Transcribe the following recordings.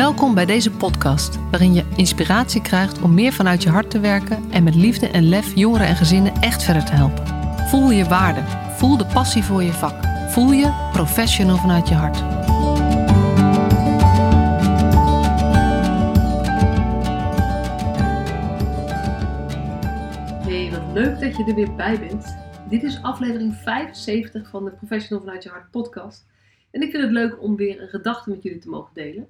Welkom bij deze podcast, waarin je inspiratie krijgt om meer vanuit je hart te werken en met liefde en lef jongeren en gezinnen echt verder te helpen. Voel je waarde, voel de passie voor je vak, voel je professional vanuit je hart. Hey, wat leuk dat je er weer bij bent. Dit is aflevering 75 van de Professional vanuit je hart podcast. En ik vind het leuk om weer een gedachte met jullie te mogen delen.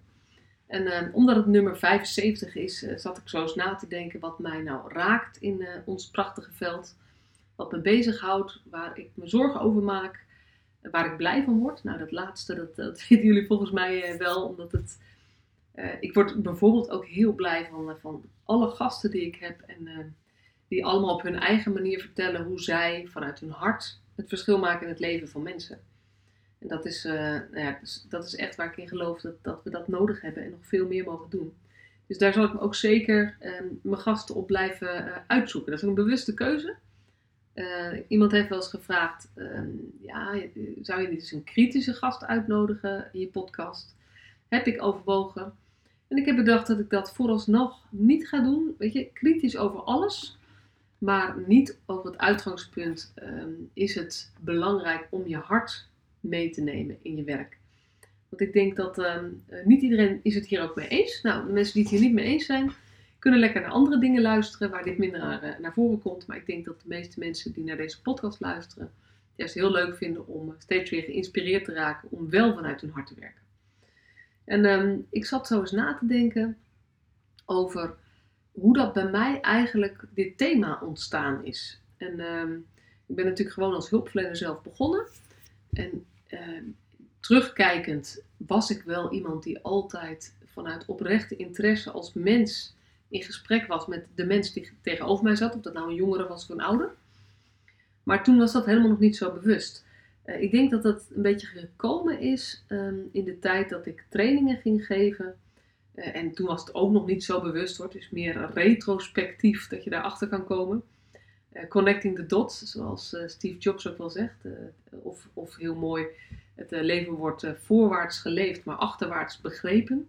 En uh, omdat het nummer 75 is, uh, zat ik zo eens na te denken wat mij nou raakt in uh, ons prachtige veld. Wat me bezighoudt, waar ik me zorgen over maak, waar ik blij van word. Nou, dat laatste, dat, dat weten jullie volgens mij wel, omdat het... ik word bijvoorbeeld ook heel blij van, van alle gasten die ik heb en die allemaal op hun eigen manier vertellen hoe zij vanuit hun hart het verschil maken in het leven van mensen. En dat is, uh, nou ja, dus dat is echt waar ik in geloof dat, dat we dat nodig hebben en nog veel meer mogen doen. Dus daar zal ik me ook zeker uh, mijn gasten op blijven uh, uitzoeken. Dat is een bewuste keuze. Eh, iemand heeft wel eens gevraagd: ehm, ja, zou je niet eens een kritische gast uitnodigen in je podcast? Heb ik overwogen. En ik heb bedacht dat ik dat vooralsnog niet ga doen. Weet je, kritisch over alles, maar niet over het uitgangspunt. Ehm, is het belangrijk om je hart mee te nemen in je werk. Want ik denk dat uh, niet iedereen is het hier ook mee eens. Nou, de mensen die het hier niet mee eens zijn, kunnen lekker naar andere dingen luisteren waar dit minder naar, uh, naar voren komt. Maar ik denk dat de meeste mensen die naar deze podcast luisteren, het juist heel leuk vinden om steeds weer geïnspireerd te raken om wel vanuit hun hart te werken. En um, ik zat zo eens na te denken over hoe dat bij mij eigenlijk dit thema ontstaan is. En um, ik ben natuurlijk gewoon als hulpverlener zelf begonnen. En uh, terugkijkend was ik wel iemand die altijd vanuit oprechte interesse als mens in gesprek was met de mens die tegenover mij zat, of dat nou een jongere was of een ouder. Maar toen was dat helemaal nog niet zo bewust. Uh, ik denk dat dat een beetje gekomen is um, in de tijd dat ik trainingen ging geven. Uh, en toen was het ook nog niet zo bewust hoor. Het is meer retrospectief dat je daarachter kan komen. Uh, connecting the dots, zoals uh, Steve Jobs ook wel zegt. Uh, of, of heel mooi, het leven wordt voorwaarts geleefd, maar achterwaarts begrepen.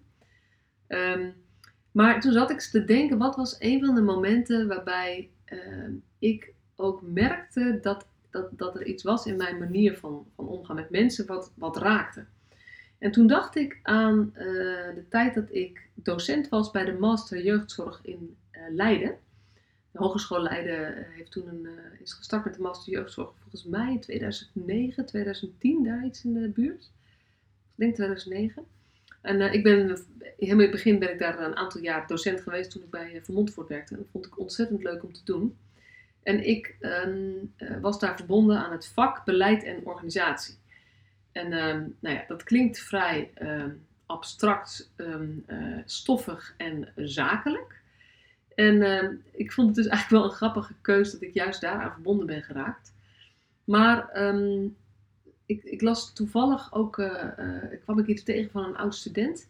Um, maar toen zat ik te denken, wat was een van de momenten waarbij ehm, ik ook merkte dat, dat, dat er iets was in mijn manier van, van omgaan met mensen wat, wat raakte. En toen dacht ik aan de tijd dat ik docent was bij de Master Jeugdzorg in Leiden. De Hogeschool Leiden eh, heeft toen een, uh, is gestart met de Master Jeugdzorg volgens mij in 2009, 2010, daar iets in de buurt. Ik denk 2009. En uh, ik ben, helemaal in het begin ben ik daar een aantal jaar docent geweest toen ik bij uh, Vermont werkte. En dat vond ik ontzettend leuk om te doen. En ik um, was daar verbonden aan het vak beleid en organisatie. En um, nou ja, dat klinkt vrij um, abstract, stoffig en zakelijk. En uh, ik vond het dus eigenlijk wel een grappige keuze dat ik juist daaraan verbonden ben geraakt. Maar um, ik, ik, las toevallig ook, uh, kwam ik iets tegen van een oud student.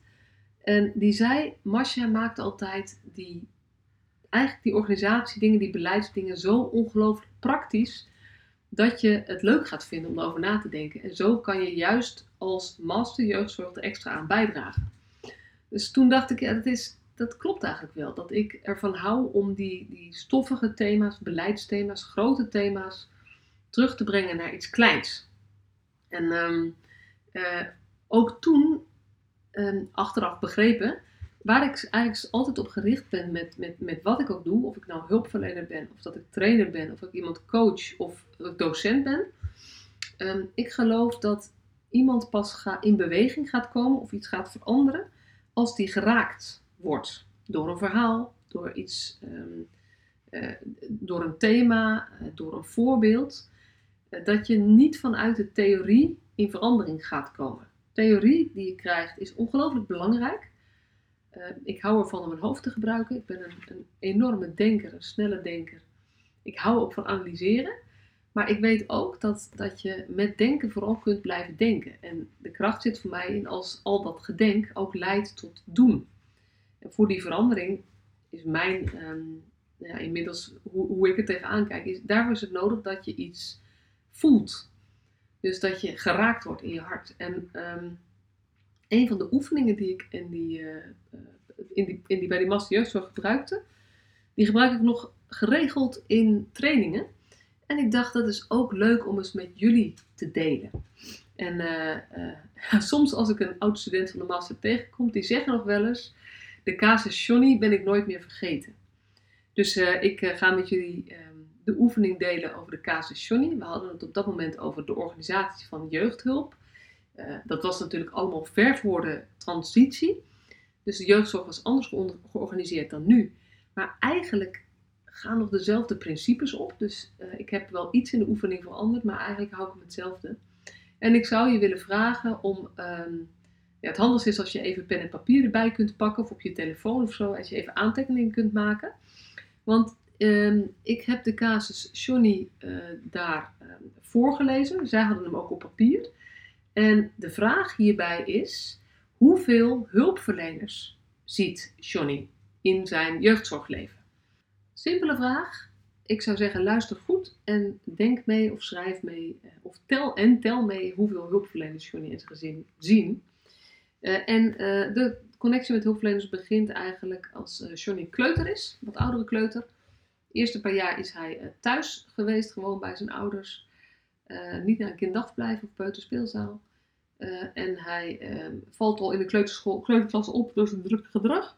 En die zei, Masha maakt altijd die, eigenlijk die organisatiedingen, die beleidsdingen zo ongelooflijk praktisch. Dat je het leuk gaat vinden om erover na te denken. En zo kan je juist als master jeugdzorg er extra aan bijdragen. Dus toen dacht ik, ja, dat is, dat klopt eigenlijk wel. Dat ik ervan hou om die, die stoffige thema's, beleidsthema's, grote thema's terug te brengen naar iets kleins. En um, uh, ook toen, um, achteraf begrepen, waar ik eigenlijk altijd op gericht ben met, met, met wat ik ook doe, of ik nou hulpverlener ben, of dat ik trainer ben, of ik iemand coach, of ik docent ben. Um, ik geloof dat iemand pas ga, in beweging gaat komen of iets gaat veranderen als die geraakt wordt. Door een verhaal, door iets, um, uh, door een thema, uh, door een voorbeeld. Uh, dat je niet vanuit de theorie in verandering gaat komen. Theorie die je krijgt is ongelooflijk belangrijk. ik hou ervan om mijn hoofd te gebruiken. Ik ben een, een enorme denker, een snelle denker. Ik hou ook van analyseren. Maar ik weet ook dat, dat je met denken vooral kunt blijven denken. En de kracht zit voor mij in als al dat gedenk ook leidt tot doen. Voor die verandering is mijn, um, ja, inmiddels hoe, hoe ik er tegenaan kijk, is, daarvoor is het nodig dat je iets voelt. Dus dat je geraakt wordt in je hart. En um, een van de oefeningen die ik in die, uh, in die, in die, bij die Master Jeugdzorg gebruikte, die gebruik ik nog geregeld in trainingen. En ik dacht, dat is ook leuk om eens met jullie te delen. En uh, soms als ik een oud student van de master tegenkom, die zeggen nog wel eens, de casus Johnny ben ik nooit meer vergeten. Dus uh, ik ga met jullie ehm, de oefening delen over de casus Johnny. We hadden het op dat moment over de organisatie van jeugdhulp. dat was natuurlijk allemaal ver voor de transitie. Dus de jeugdzorg was anders georganiseerd dan nu. Maar eigenlijk gaan nog dezelfde principes op. Dus ik heb wel iets in de oefening veranderd, maar eigenlijk hou ik hem hetzelfde. En ik zou je willen vragen om. Um, ja, het handigste is als je even pen en papier erbij kunt pakken, of op je telefoon of zo, als je even aantekeningen kunt maken. Want um, ik heb de casus Johnny uh, daar um, voorgelezen. Zij hadden hem ook op papier. En de vraag hierbij is: hoeveel hulpverleners ziet Johnny in zijn jeugdzorgleven? Simpele vraag. Ik zou zeggen, luister goed en denk mee of schrijf mee. Eh, of tel en tel mee hoeveel hulpverleners Johnny en zijn gezin zien. Uh, en uh, de connectie met hulpverleners begint eigenlijk als uh, Johnny kleuter is, wat oudere kleuter. Eerste paar jaar is hij thuis geweest, gewoon bij zijn ouders. niet naar een kinddagverblijf of peuterspeelzaal. en hij ehm, valt al in de kleuterschool, kleuterklas op door zijn druk gedrag.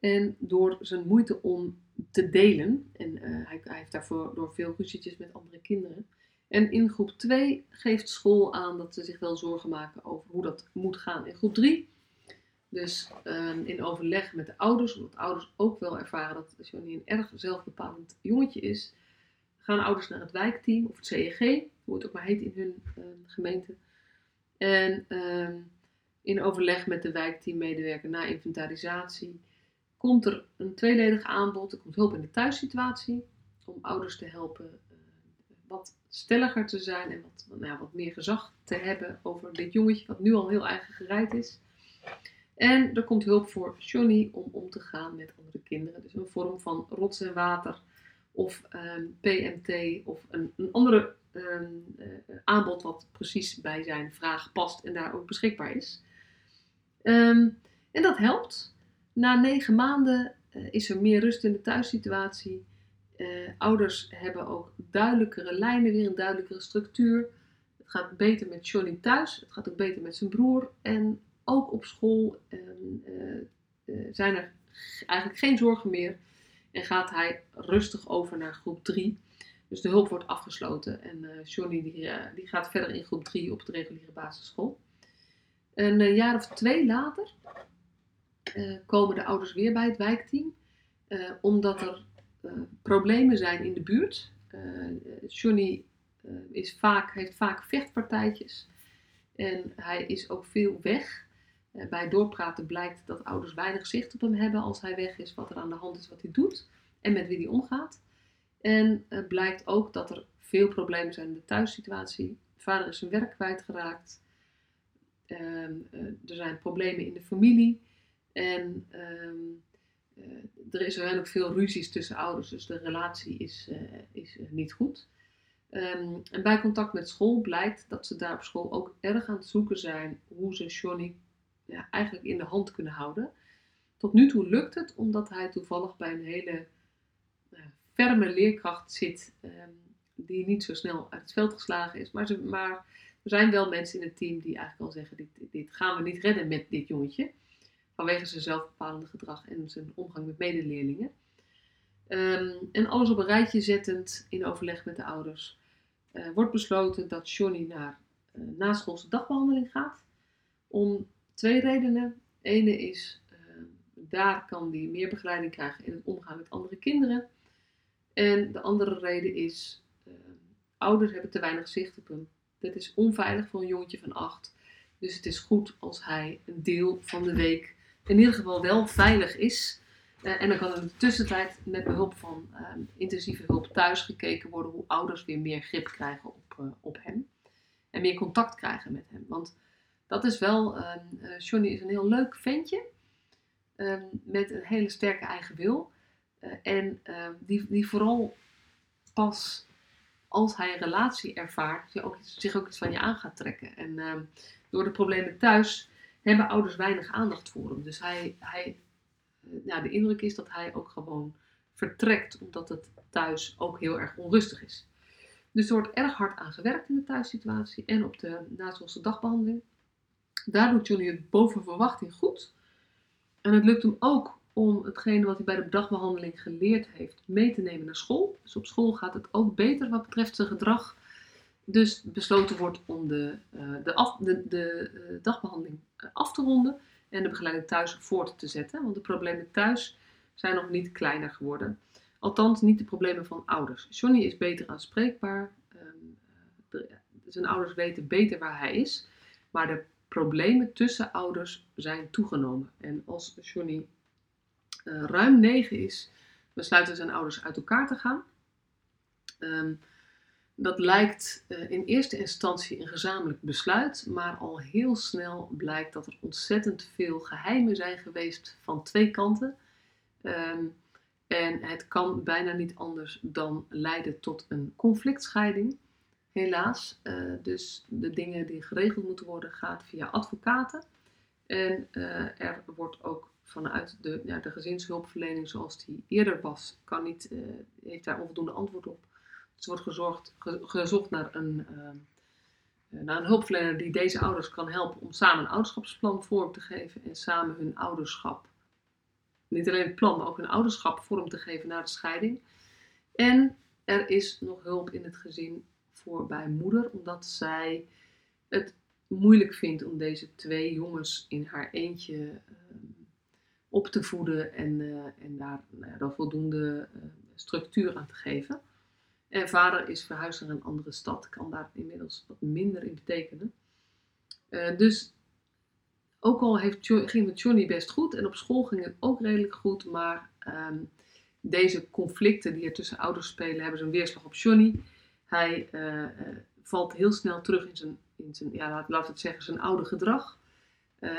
En door zijn moeite om te delen. En eh, hij, hij, heeft daarvoor door veel ruzietjes met andere kinderen. En in groep 2 geeft school aan dat ze zich wel zorgen maken over hoe dat moet gaan in groep 3. Dus ehm, in overleg met de ouders, omdat ouders ook wel ervaren dat Johnny een erg zelfbepalend jongetje is, gaan ouders naar het wijkteam of het CEG, hoe het ook maar heet in hun uh, gemeente. En ehm, in overleg met de wijkteammedewerker na inventarisatie komt er een tweeledig aanbod. Er komt hulp in de thuissituatie om ouders te helpen wat stelliger te zijn en wat, nou, wat meer gezag te hebben over dit jongetje wat nu al heel eigen gereid is. En er komt hulp voor Johnny om om te gaan met andere kinderen. Dus een vorm van rots en water of um, ehm, PMT of een, een andere um, uh, aanbod wat precies bij zijn vraag past en daar ook beschikbaar is. Um, en dat helpt. Na negen maanden uh, is er meer rust in de thuissituatie. Uh, ouders hebben ook duidelijkere lijnen, weer een duidelijkere structuur. Het gaat beter met Johnny thuis, het gaat ook beter met zijn broer. En ook op school uh, zijn er eigenlijk geen zorgen meer. En gaat hij rustig over naar groep 3. Dus de hulp wordt afgesloten. En Johnny die, die gaat verder in groep 3 op de reguliere basisschool. Een jaar of twee later komen de ouders weer bij het wijkteam. Omdat er problemen zijn in de buurt. Johnny is vaak, heeft vaak vechtpartijtjes. En hij is ook veel weg. bij doorpraten blijkt dat ouders weinig zicht op hem hebben als hij weg is, wat er aan de hand is, wat hij doet en met wie hij omgaat. En blijkt ook dat er veel problemen zijn in de thuissituatie. Vader is zijn werk kwijtgeraakt. Uh, er zijn problemen in de familie. En um, uh, er zijn ook veel ruzies tussen ouders, dus de relatie is, uh, is uh, niet goed. Um, en bij contact met school blijkt dat ze daar op school ook erg aan het zoeken zijn hoe ze Johnny ja, eigenlijk in de hand kunnen houden. Tot nu toe lukt het omdat hij toevallig bij een hele ferme leerkracht zit, um, die niet zo snel uit het veld geslagen is. Maar, ze, maar er zijn wel mensen in het team die eigenlijk al zeggen: dit, dit gaan we niet redden met dit jongetje vanwege zijn zelfbepalende gedrag en zijn omgang met medeleerlingen. Um, en alles op een rijtje zettend in overleg met de ouders, uh, wordt besloten dat Johnny naar uh, naschoolse dagbehandeling gaat. Om twee redenen. De ene is, uh, daar kan hij meer begeleiding krijgen in het omgaan met andere kinderen. En de andere reden is, ehm, ouders hebben te weinig zicht op hem. Dit is onveilig voor een jongetje van acht. Dus het is goed als hij een deel van de week in ieder geval wel veilig is. Uh, en dan kan er in de tussentijd met behulp van uh, intensieve hulp thuis gekeken worden hoe ouders weer meer grip krijgen op, uh, op hem. En meer contact krijgen met hem. Want dat is wel, ehm, Johnny is een heel leuk ventje. Ehm, met een hele sterke eigen wil. en ehm, die, die vooral pas als hij een relatie ervaart, zich ook, zich ook iets van je aan gaat trekken. En door de problemen thuis hebben ouders weinig aandacht voor hem. Dus hij, hij, nou, de indruk is dat hij ook gewoon vertrekt, omdat het thuis ook heel erg onrustig is. Dus er wordt erg hard aan gewerkt in de thuissituatie en op de nazorgse dagbehandeling. Daar doet Johnny het boven verwachting goed. En het lukt hem ook om hetgene wat hij bij de dagbehandeling geleerd heeft mee te nemen naar school. Dus op school gaat het ook beter wat betreft zijn gedrag. Dus besloten wordt om de, uh, de, af, de, de uh, dagbehandeling eh, af te ronden en de begeleiding thuis voort te zetten. Want de problemen thuis zijn nog niet kleiner geworden. Althans, niet de problemen van ouders. Johnny is beter aanspreekbaar. De, zijn ouders weten beter waar hij is. Maar de problemen tussen ouders zijn toegenomen. En als Johnny ruim 9 is, besluiten zijn ouders uit elkaar te gaan. Um, dat lijkt uh, in eerste instantie een gezamenlijk besluit, maar al heel snel blijkt dat er ontzettend veel geheimen zijn geweest van twee kanten. Um, en het kan bijna niet anders dan leiden tot een conflictscheiding. Helaas, uh, dus de dingen die geregeld moeten worden, gaat via advocaten. En uh, er wordt ook vanuit de, ja, de gezinshulpverlening zoals die eerder was, kan niet, heeft daar onvoldoende antwoord op. Dus wordt gezorgd, ge, gezocht naar een, naar een hulpverlener die deze ouders kan helpen om samen een ouderschapsplan vorm te geven en samen hun ouderschap niet alleen het plan, maar ook een ouderschap vorm te geven na de scheiding. En er is nog hulp in het gezin voor bij moeder, omdat zij het moeilijk vindt om deze twee jongens in haar eentje uh, op te voeden en, uh, en daar nou voldoende uh, structuur aan te geven. En vader is verhuisd naar een andere stad, kan daar inmiddels wat minder in betekenen. dus ook al heeft, ging het Johnny best goed en op school ging het ook redelijk goed, maar um, deze conflicten die er tussen ouders spelen, hebben zijn weerslag op Johnny. Hij uh, uh, valt heel snel terug in zijn, in zijn ja, laat, het zeggen, zijn oude gedrag.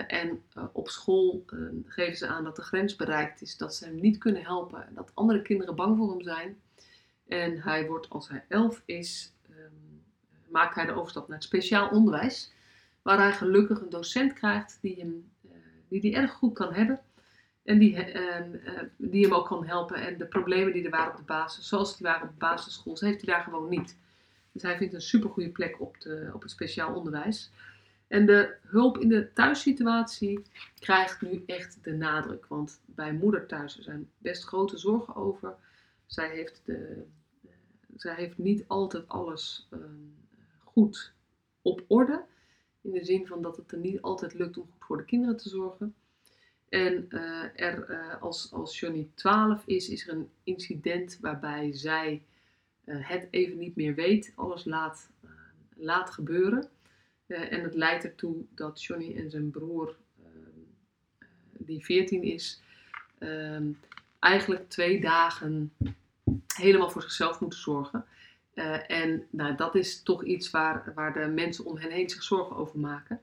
En op school ehm, geven ze aan dat de grens bereikt is, dat ze hem niet kunnen helpen, dat andere kinderen bang voor hem zijn. En hij wordt, als hij elf is, um, maakt hij de overstap naar het speciaal onderwijs waar hij gelukkig een docent krijgt die hem, uh, die, die erg goed kan hebben. En die, uh, die hem ook kan helpen. En de problemen die er waren op de basis, zoals die waren op de basisschool, heeft hij daar gewoon niet. Dus hij vindt een supergoeie plek op, de, op het speciaal onderwijs. En de hulp in de thuissituatie krijgt nu echt de nadruk. Want bij moeder thuis zijn best grote zorgen over. Zij heeft, de, zij heeft niet altijd alles uh, goed op orde. In de zin van dat het er niet altijd lukt om goed voor de kinderen te zorgen. En uh, er, uh, als, als Johnny 12 is, is er een incident waarbij zij het even niet meer weet, alles laat, laat gebeuren. en het leidt ertoe dat Johnny en zijn broer, die 14 is, eigenlijk twee dagen helemaal voor zichzelf moeten zorgen. Uh, en nou, dat is toch iets waar, waar de mensen om hen heen zich zorgen over maken.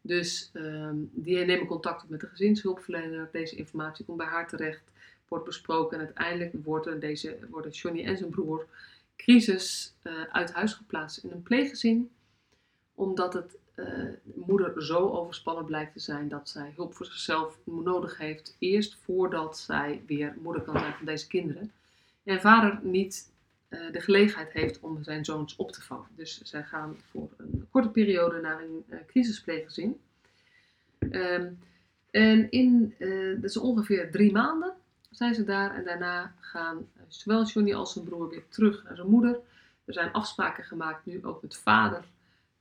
Dus um, die nemen contact op met de gezinshulpverlener. Deze informatie komt bij haar terecht, wordt besproken. En uiteindelijk worden, deze, worden Johnny en zijn broer crisis uh, uit huis geplaatst in een pleeggezin. Omdat het moeder zo overspannen blijkt te zijn dat zij hulp voor zichzelf nodig heeft. Eerst voordat zij weer moeder kan zijn van deze kinderen. En vader niet uh, de gelegenheid heeft om zijn zoons op te vangen. Dus zij gaan voor een korte periode naar een uh, crisispleeggezin. Um, en in, dat is ongeveer drie maanden zijn ze daar. En daarna gaan zowel Johnny als zijn broer weer terug naar zijn moeder. Er zijn afspraken gemaakt nu ook met vader.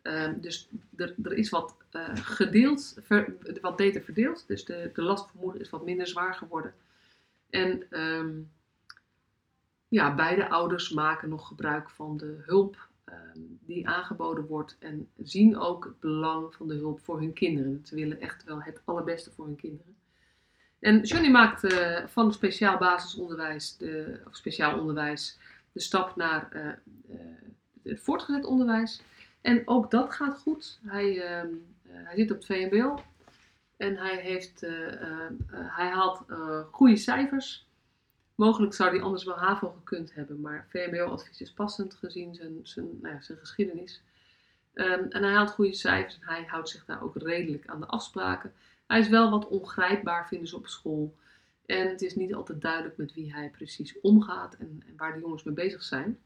Um, dus er, is wat gedeeld, ver, wat beter verdeeld. Dus de, de last voor moeder is wat minder zwaar geworden. En um, ja, beide ouders maken nog gebruik van de hulp um, die aangeboden wordt en zien ook het belang van de hulp voor hun kinderen. Ze willen echt wel het allerbeste voor hun kinderen. En Johnny maakt uh, van speciaal basisonderwijs, de, of speciaal onderwijs, de stap naar uh, uh, het voortgezet onderwijs. En ook dat gaat goed. Hij, ehm, hij zit op het VMBO en hij, heeft, hij haalt goede cijfers. Mogelijk zou hij anders wel HAVO gekund hebben, maar VMBO-advies is passend gezien zijn, zijn, nou ja, zijn geschiedenis. Ehm, en hij haalt goede cijfers en hij houdt zich daar ook redelijk aan de afspraken. Hij is wel wat ongrijpbaar, vinden ze op school. En het is niet altijd duidelijk met wie hij precies omgaat en, en waar de jongens mee bezig zijn.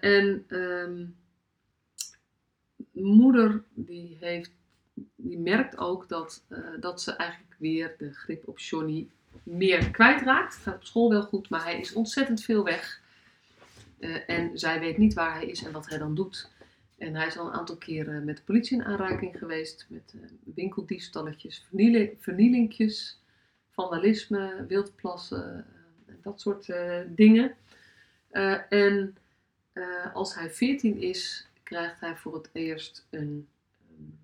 En um, moeder die, heeft, die merkt ook dat, uh, dat ze eigenlijk weer de grip op Johnny meer kwijtraakt. Het gaat op school wel goed, maar hij is ontzettend veel weg. Uh, en zij weet niet waar hij is en wat hij dan doet. En hij is al een aantal keren met de politie in aanraking geweest. Met uh, winkeldiefstalletjes, vernieling, vernielingjes, vandalisme, wildplassen, uh, dat soort dingen. en als hij 14 is, krijgt hij voor het eerst een, een,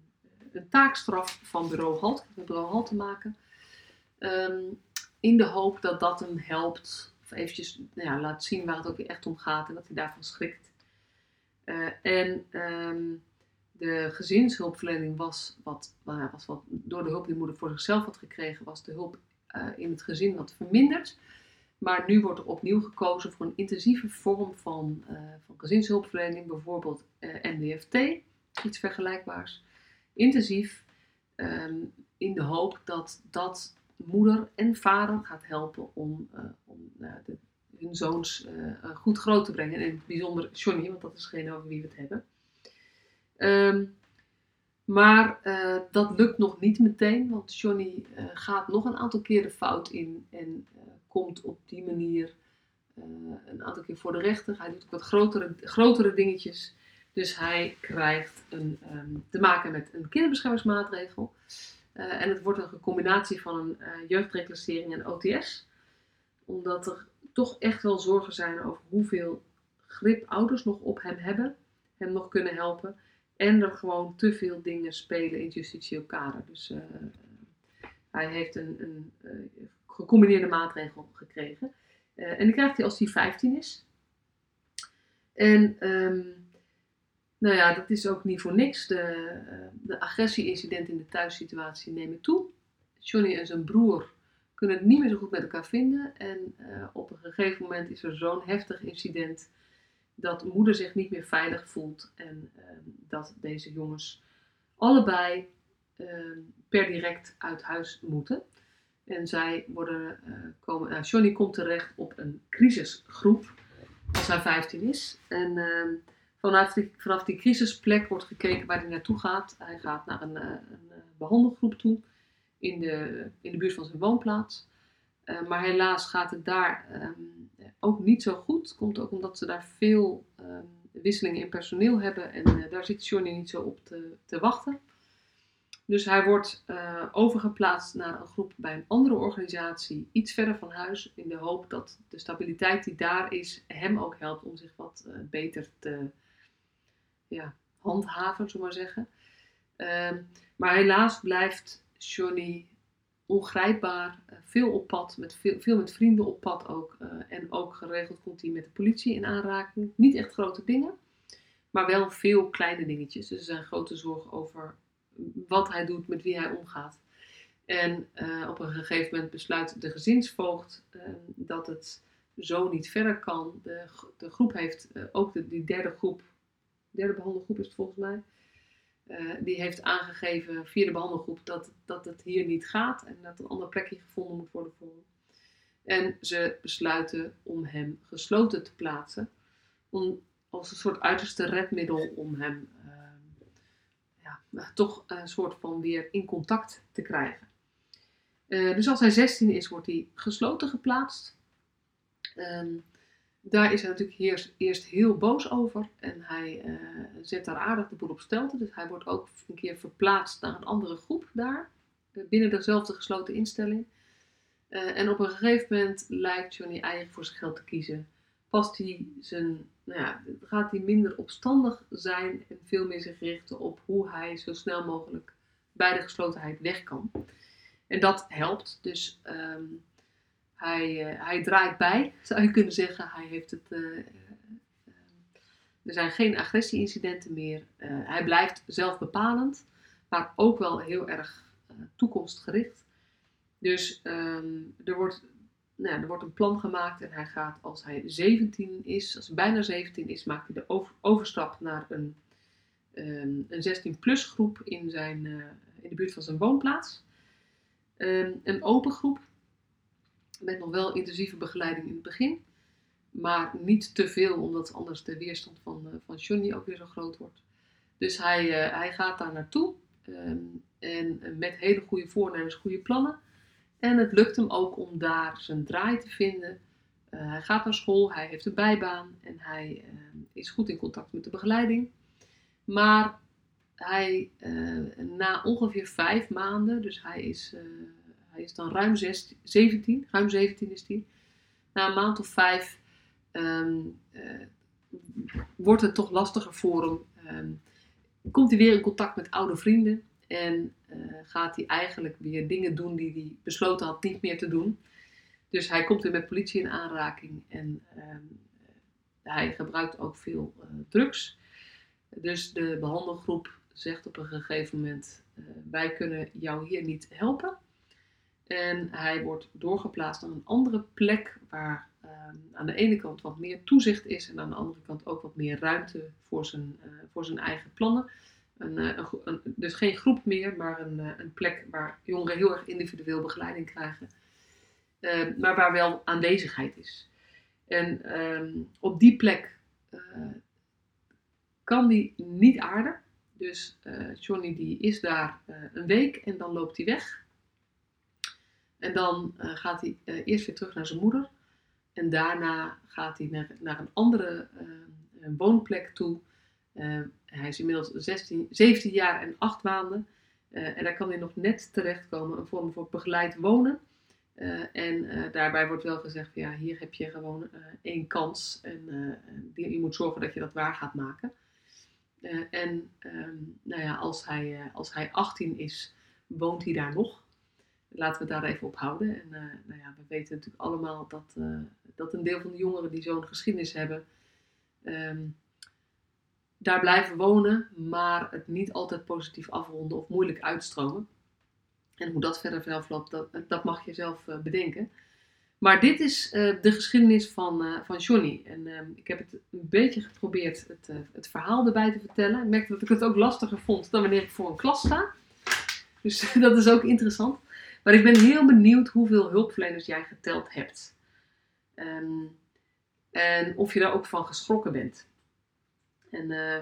een taakstraf van bureau Halt. Met bureau Halt te maken. Um, in de hoop dat dat hem helpt. Of eventjes nou ja, laat zien waar het ook echt om gaat. En dat hij daarvan schrikt. Uh, en um, de gezinshulpverlening was wat, nou, was wat, door de hulp die moeder voor zichzelf had gekregen, was de hulp uh, in het gezin wat verminderd. Maar nu wordt er opnieuw gekozen voor een intensieve vorm van, uh, van gezinshulpverlening, bijvoorbeeld MDFT, iets vergelijkbaars. Intensief, um, in de hoop dat dat moeder en vader gaat helpen om, om de, hun zoons uh, goed groot te brengen. En in het bijzonder Johnny, want dat is degene over wie we het hebben. Um, maar uh, dat lukt nog niet meteen, want Johnny uh, gaat nog een aantal keer de fout in en komt op die manier een aantal keer voor de rechter. Hij doet ook wat grotere, grotere dingetjes. Dus hij krijgt een, um, te maken met een kinderbeschermingsmaatregel. en het wordt een combinatie van een jeugdreclassering en OTS. Omdat er toch echt wel zorgen zijn over hoeveel grip ouders nog op hem hebben, hem nog kunnen helpen. En er gewoon te veel dingen spelen in het justitieel kader. Dus uh, hij heeft een, een uh, gecombineerde maatregel gekregen. Uh, en die krijgt hij als hij 15 is. En um, nou ja, dat is ook niet voor niks. De, de agressie-incidenten in de thuissituatie nemen toe. Johnny en zijn broer kunnen het niet meer zo goed met elkaar vinden. En uh, op een gegeven moment is er zo'n heftig incident dat moeder zich niet meer veilig voelt. En uh, dat deze jongens allebei uh, per direct uit huis moeten. En zij worden, komen, nou, Johnny komt terecht op een crisisgroep als hij 15 is. En ehm, vanaf die, vanaf crisisplek wordt gekeken waar hij naartoe gaat. Hij gaat naar een, een behandelgroep toe in de, in de buurt van zijn woonplaats. Maar helaas gaat het daar um, ook niet zo goed. Komt ook omdat ze daar veel um, wisselingen in personeel hebben en daar zit Johnny niet zo op te, te wachten. Dus hij wordt uh, overgeplaatst naar een groep bij een andere organisatie, iets verder van huis, in de hoop dat de stabiliteit die daar is, hem ook helpt om zich wat beter te ja, handhaven, zullen maar zeggen. Ehm, maar helaas blijft Johnny ongrijpbaar, eh, veel op pad, met veel, veel met vrienden op pad ook. En ook geregeld komt hij met de politie in aanraking. Niet echt grote dingen, maar wel veel kleine dingetjes. Dus er zijn grote zorgen over wat hij doet, met wie hij omgaat. En uh, op een gegeven moment besluit de gezinsvoogd dat het zo niet verder kan. De, de groep heeft ook de, die derde groep, derde behandelgroep is het volgens mij uh, die heeft aangegeven via de behandelgroep dat, dat het hier niet gaat en dat een ander plekje gevonden moet worden voor hem. En ze besluiten om hem gesloten te plaatsen, om, als een soort uiterste redmiddel om hem ja, toch een soort van weer in contact te krijgen. Uh, dus als hij 16 is, wordt hij gesloten geplaatst. Um, daar is hij natuurlijk eerst, eerst heel boos over en hij uh, zet daar aardig de boel op stelte. Dus hij wordt ook een keer verplaatst naar een andere groep daar, binnen dezelfde gesloten instelling. En op een gegeven moment lijkt Johnny eigen voor zijn geld te kiezen. Past hij zijn, nou ja, gaat hij minder opstandig zijn en veel meer zich richten op hoe hij zo snel mogelijk bij de geslotenheid weg kan. En dat helpt. Dus um, hij, uh, hij draait bij, zou je kunnen zeggen. Hij heeft het, uh, uh, er zijn geen agressieincidenten meer. hij blijft zelfbepalend, maar ook wel heel erg toekomstgericht. Dus um, er, wordt, nou, er wordt een plan gemaakt en hij gaat als hij 17 is, als hij bijna 17 is, maakt hij de over, overstap naar een ehm, een 16-plus groep in, zijn, eh, in de buurt van zijn woonplaats. Ehm, een open groep met nog wel intensieve begeleiding in het begin. Maar niet te veel, omdat anders de weerstand van, uh, van Johnny ook weer zo groot wordt. Dus hij, uh, hij gaat daar naartoe. Um, en met hele goede voornemens, goede plannen. En het lukt hem ook om daar zijn draai te vinden. Uh, hij gaat naar school, hij heeft een bijbaan en hij is goed in contact met de begeleiding. Maar hij, na ongeveer vijf maanden, dus hij is, hij is dan ruim 16, 17, ruim 17 is hij. Na een maand of vijf um, wordt het toch lastiger voor hem. Um, komt hij weer in contact met oude vrienden en uh, gaat hij eigenlijk weer dingen doen die hij besloten had niet meer te doen. Dus hij komt weer met politie in aanraking en um, hij gebruikt ook veel uh, drugs. Dus de behandelgroep zegt op een gegeven moment: Wij kunnen jou hier niet helpen. En hij wordt doorgeplaatst naar een andere plek waar uh, aan de ene kant wat meer toezicht is en aan de andere kant ook wat meer ruimte voor zijn, voor zijn eigen plannen. Een, dus geen groep meer, maar een, een, plek waar jongeren heel erg individueel begeleiding krijgen. Ehm, maar waar wel aanwezigheid is. En um, op die plek kan die niet aarden. Dus Johnny die is daar een week en dan loopt hij weg. En dan gaat hij eerst weer terug naar zijn moeder. En daarna gaat hij naar, naar een andere uh, woonplek toe. Hij is inmiddels 16, 17 jaar en 8 maanden. en daar kan hij nog net terechtkomen, een vorm voor begeleid wonen. en daarbij wordt wel gezegd, ja, hier heb je gewoon één kans. En die, je moet zorgen dat je dat waar gaat maken. en um, nou ja, als, hij, als hij 18 is, woont hij daar nog laten we daar even op houden. En nou ja, we weten natuurlijk allemaal dat, dat een deel van de jongeren die zo'n geschiedenis hebben, um, daar blijven wonen, maar het niet altijd positief afronden of moeilijk uitstromen. En hoe dat verder afloopt, dat, dat mag je zelf uh, bedenken. Maar dit is de geschiedenis van, van Johnny. En ehm, ik heb het een beetje geprobeerd het, het verhaal erbij te vertellen. Ik merkte dat ik het ook lastiger vond dan wanneer ik voor een klas sta. Dus dat is ook interessant. Maar ik ben heel benieuwd hoeveel hulpverleners jij geteld hebt. Um, en of je daar ook van geschrokken bent. En uh,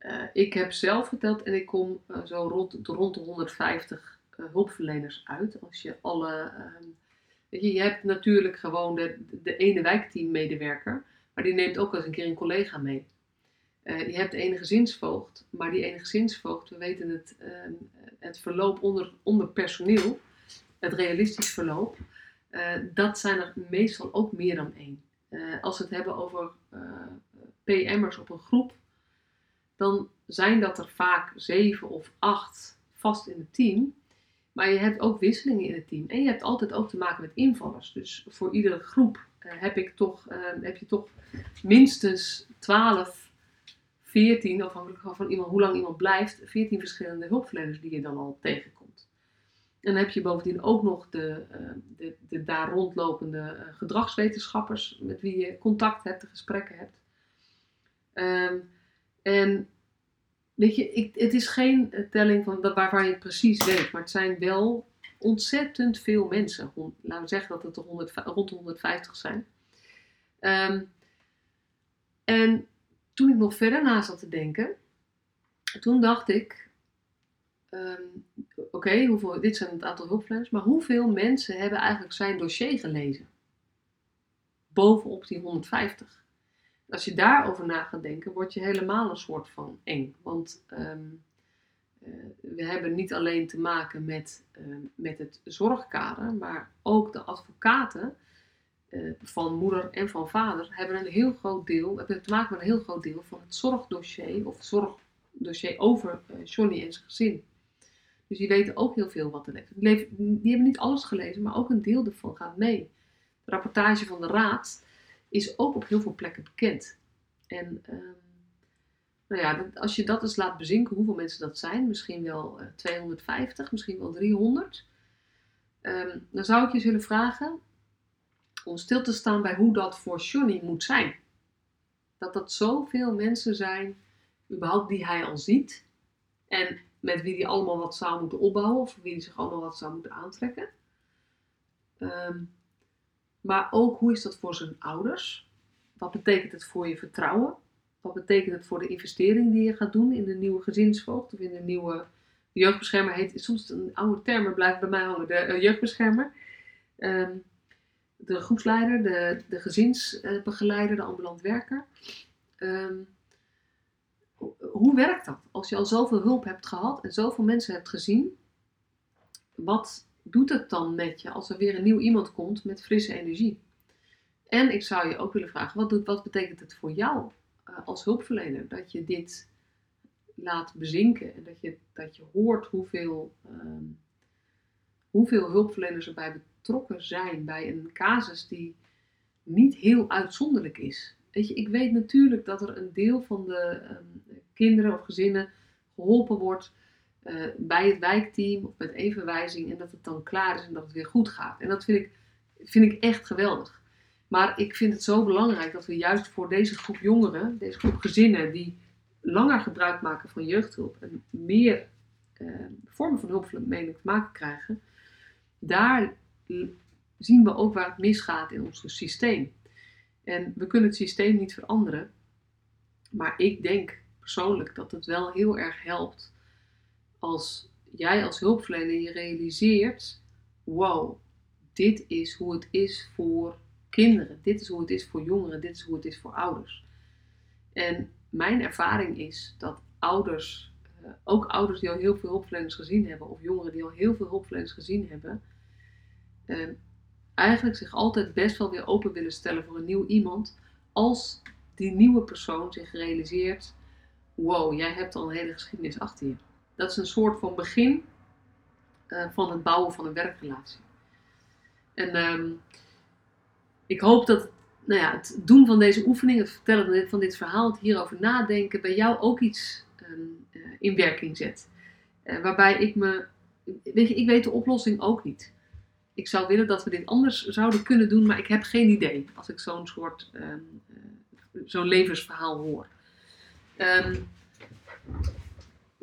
uh, ik heb zelf geteld en ik kom uh, zo rond, rond de 150 hulpverleners uit. Als je alle. Ehm, je, hebt natuurlijk gewoon de, de ene wijkteammedewerker, maar die neemt ook eens een keer een collega mee. je hebt de ene gezinsvoogd, maar die ene gezinsvoogd, we weten het, ehm, het verloop onder, onder personeel het realistisch verloop, dat zijn er meestal ook meer dan één. Als we het hebben over PM'ers op een groep, dan zijn dat er vaak zeven of acht vast in het team. Maar je hebt ook wisselingen in het team. En je hebt altijd ook te maken met invallers. Dus voor iedere groep heb, ik toch, heb je toch minstens 12, 14, afhankelijk van iemand, hoe lang iemand blijft, 14 verschillende hulpverleners die je dan al tegenkomt. En dan heb je bovendien ook nog de, uh, de, de, daar rondlopende gedragswetenschappers met wie je contact hebt, de gesprekken hebt. Um, en weet je, ik, het is geen telling van waarvan je het precies weet, maar het zijn wel ontzettend veel mensen. Laten we zeggen dat het er 100, rond de 150 zijn. Um, en toen ik nog verder na zat te denken, toen dacht ik, um, oké, okay, dit zijn het aantal hulpverleners, maar hoeveel mensen hebben eigenlijk zijn dossier gelezen? Bovenop die 150. Als je daarover na gaat denken, word je helemaal een soort van eng. Want um, uh, we hebben niet alleen te maken met, uh, met het zorgkader, maar ook de advocaten uh, van moeder en van vader hebben een heel groot deel, hebben te maken met een heel groot deel van het zorgdossier of zorgdossier over Johnny en zijn gezin. Dus die weten ook heel veel wat er leeft. Die hebben niet alles gelezen, maar ook een deel ervan gaat mee. De rapportage van de raad is ook op heel veel plekken bekend. En um, nou ja, als je dat eens laat bezinken, hoeveel mensen dat zijn, misschien wel uh, 250, misschien wel 300, um, dan zou ik je zullen vragen om stil te staan bij hoe dat voor Johnny moet zijn. Dat dat zoveel mensen zijn überhaupt die hij al ziet. En met wie hij allemaal wat zou moeten opbouwen of wie hij zich allemaal wat zou moeten aantrekken. Ehm, maar ook hoe is dat voor zijn ouders? Wat betekent het voor je vertrouwen? Wat betekent het voor de investering die je gaat doen in de nieuwe gezinsvoogd of in de nieuwe jeugdbeschermer? Heet soms een oude term, blijft bij mij hangen, de uh, jeugdbeschermer. Ehm, de groepsleider, de, de gezinsbegeleider, de ambulant werker. Ehm, hoe werkt dat? Als je al zoveel hulp hebt gehad en zoveel mensen hebt gezien, wat doet het dan met je als er weer een nieuw iemand komt met frisse energie? En ik zou je ook willen vragen, wat, doet, wat betekent het voor jou uh, als hulpverlener dat je dit laat bezinken en dat je, dat je hoort hoeveel, uh, hoeveel hulpverleners erbij betrokken zijn bij een casus die niet heel uitzonderlijk is. Weet je, ik weet natuurlijk dat er een deel van de um, kinderen of gezinnen geholpen wordt uh, bij het wijkteam of met evenwijzing en dat het dan klaar is en dat het weer goed gaat. En dat vind ik, vind ik echt geweldig. Maar ik vind het zo belangrijk dat we juist voor deze groep jongeren, deze groep gezinnen die langer gebruik maken van jeugdhulp en meer uh, vormen van hulpverlening te maken krijgen, daar zien we ook waar het misgaat in ons systeem. En we kunnen het systeem niet veranderen, maar ik denk persoonlijk dat het wel heel erg helpt als jij als hulpverlener je realiseert: wow, dit is hoe het is voor kinderen, dit is hoe het is voor jongeren, dit is hoe het is voor ouders. En mijn ervaring is dat ouders, eh, ook ouders die al heel veel hulpverleners gezien hebben, of jongeren die al heel veel hulpverleners gezien hebben, eh, eigenlijk zich altijd best wel weer open willen stellen voor een nieuw iemand, als die nieuwe persoon zich realiseert: wow, jij hebt al een hele geschiedenis achter je. Dat is een soort van begin uh, van het bouwen van een werkrelatie. En uh, ik hoop dat nou ja, het doen van deze oefening, het vertellen van dit verhaal, het hierover nadenken, bij jou ook iets um, uh, in werking zet. Uh, waarbij ik me, weet je, ik weet de oplossing ook niet. Ik zou willen dat we dit anders zouden kunnen doen, maar ik heb geen idee als ik zo'n soort, uh, zo'n levensverhaal hoor. Um,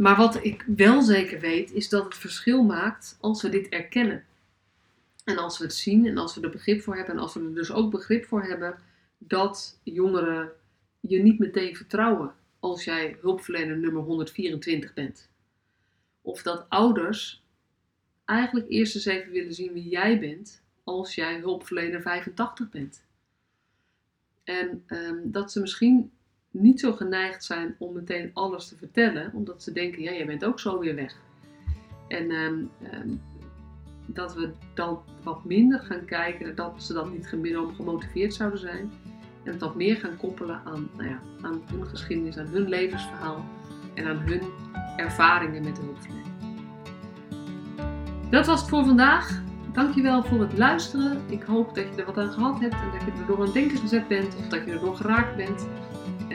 maar wat ik wel zeker weet, is dat het verschil maakt als we dit erkennen. En als we het zien en als we er begrip voor hebben en als we er dus ook begrip voor hebben dat jongeren je niet meteen vertrouwen als jij hulpverlener nummer 124 bent. Of dat ouders eigenlijk eerst eens even willen zien wie jij bent als jij hulpverlener 85 bent. En um, dat ze misschien niet zo geneigd zijn om meteen alles te vertellen, omdat ze denken, ja, jij bent ook zo weer weg. En um, um, dat we dan wat minder gaan kijken, dat ze dan niet gemotiveerd zouden zijn. En wat meer gaan koppelen aan, nou ja, aan hun geschiedenis, aan hun levensverhaal en aan hun ervaringen met de hulpverlening. Dat was het voor vandaag. Dankjewel voor het luisteren. Ik hoop dat je er wat aan gehad hebt en dat je er door aan denken gezet bent of dat je er door geraakt bent.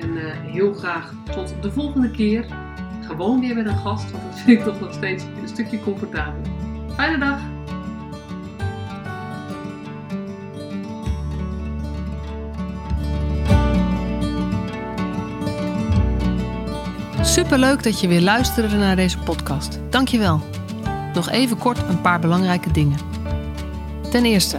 En uh, heel graag tot de volgende keer. Gewoon weer met een gast, want dat vind ik toch nog steeds een stukje comfortabeler. Fijne dag! Superleuk dat je weer luisterde naar deze podcast. Dankjewel. Nog even kort een paar belangrijke dingen. Ten eerste,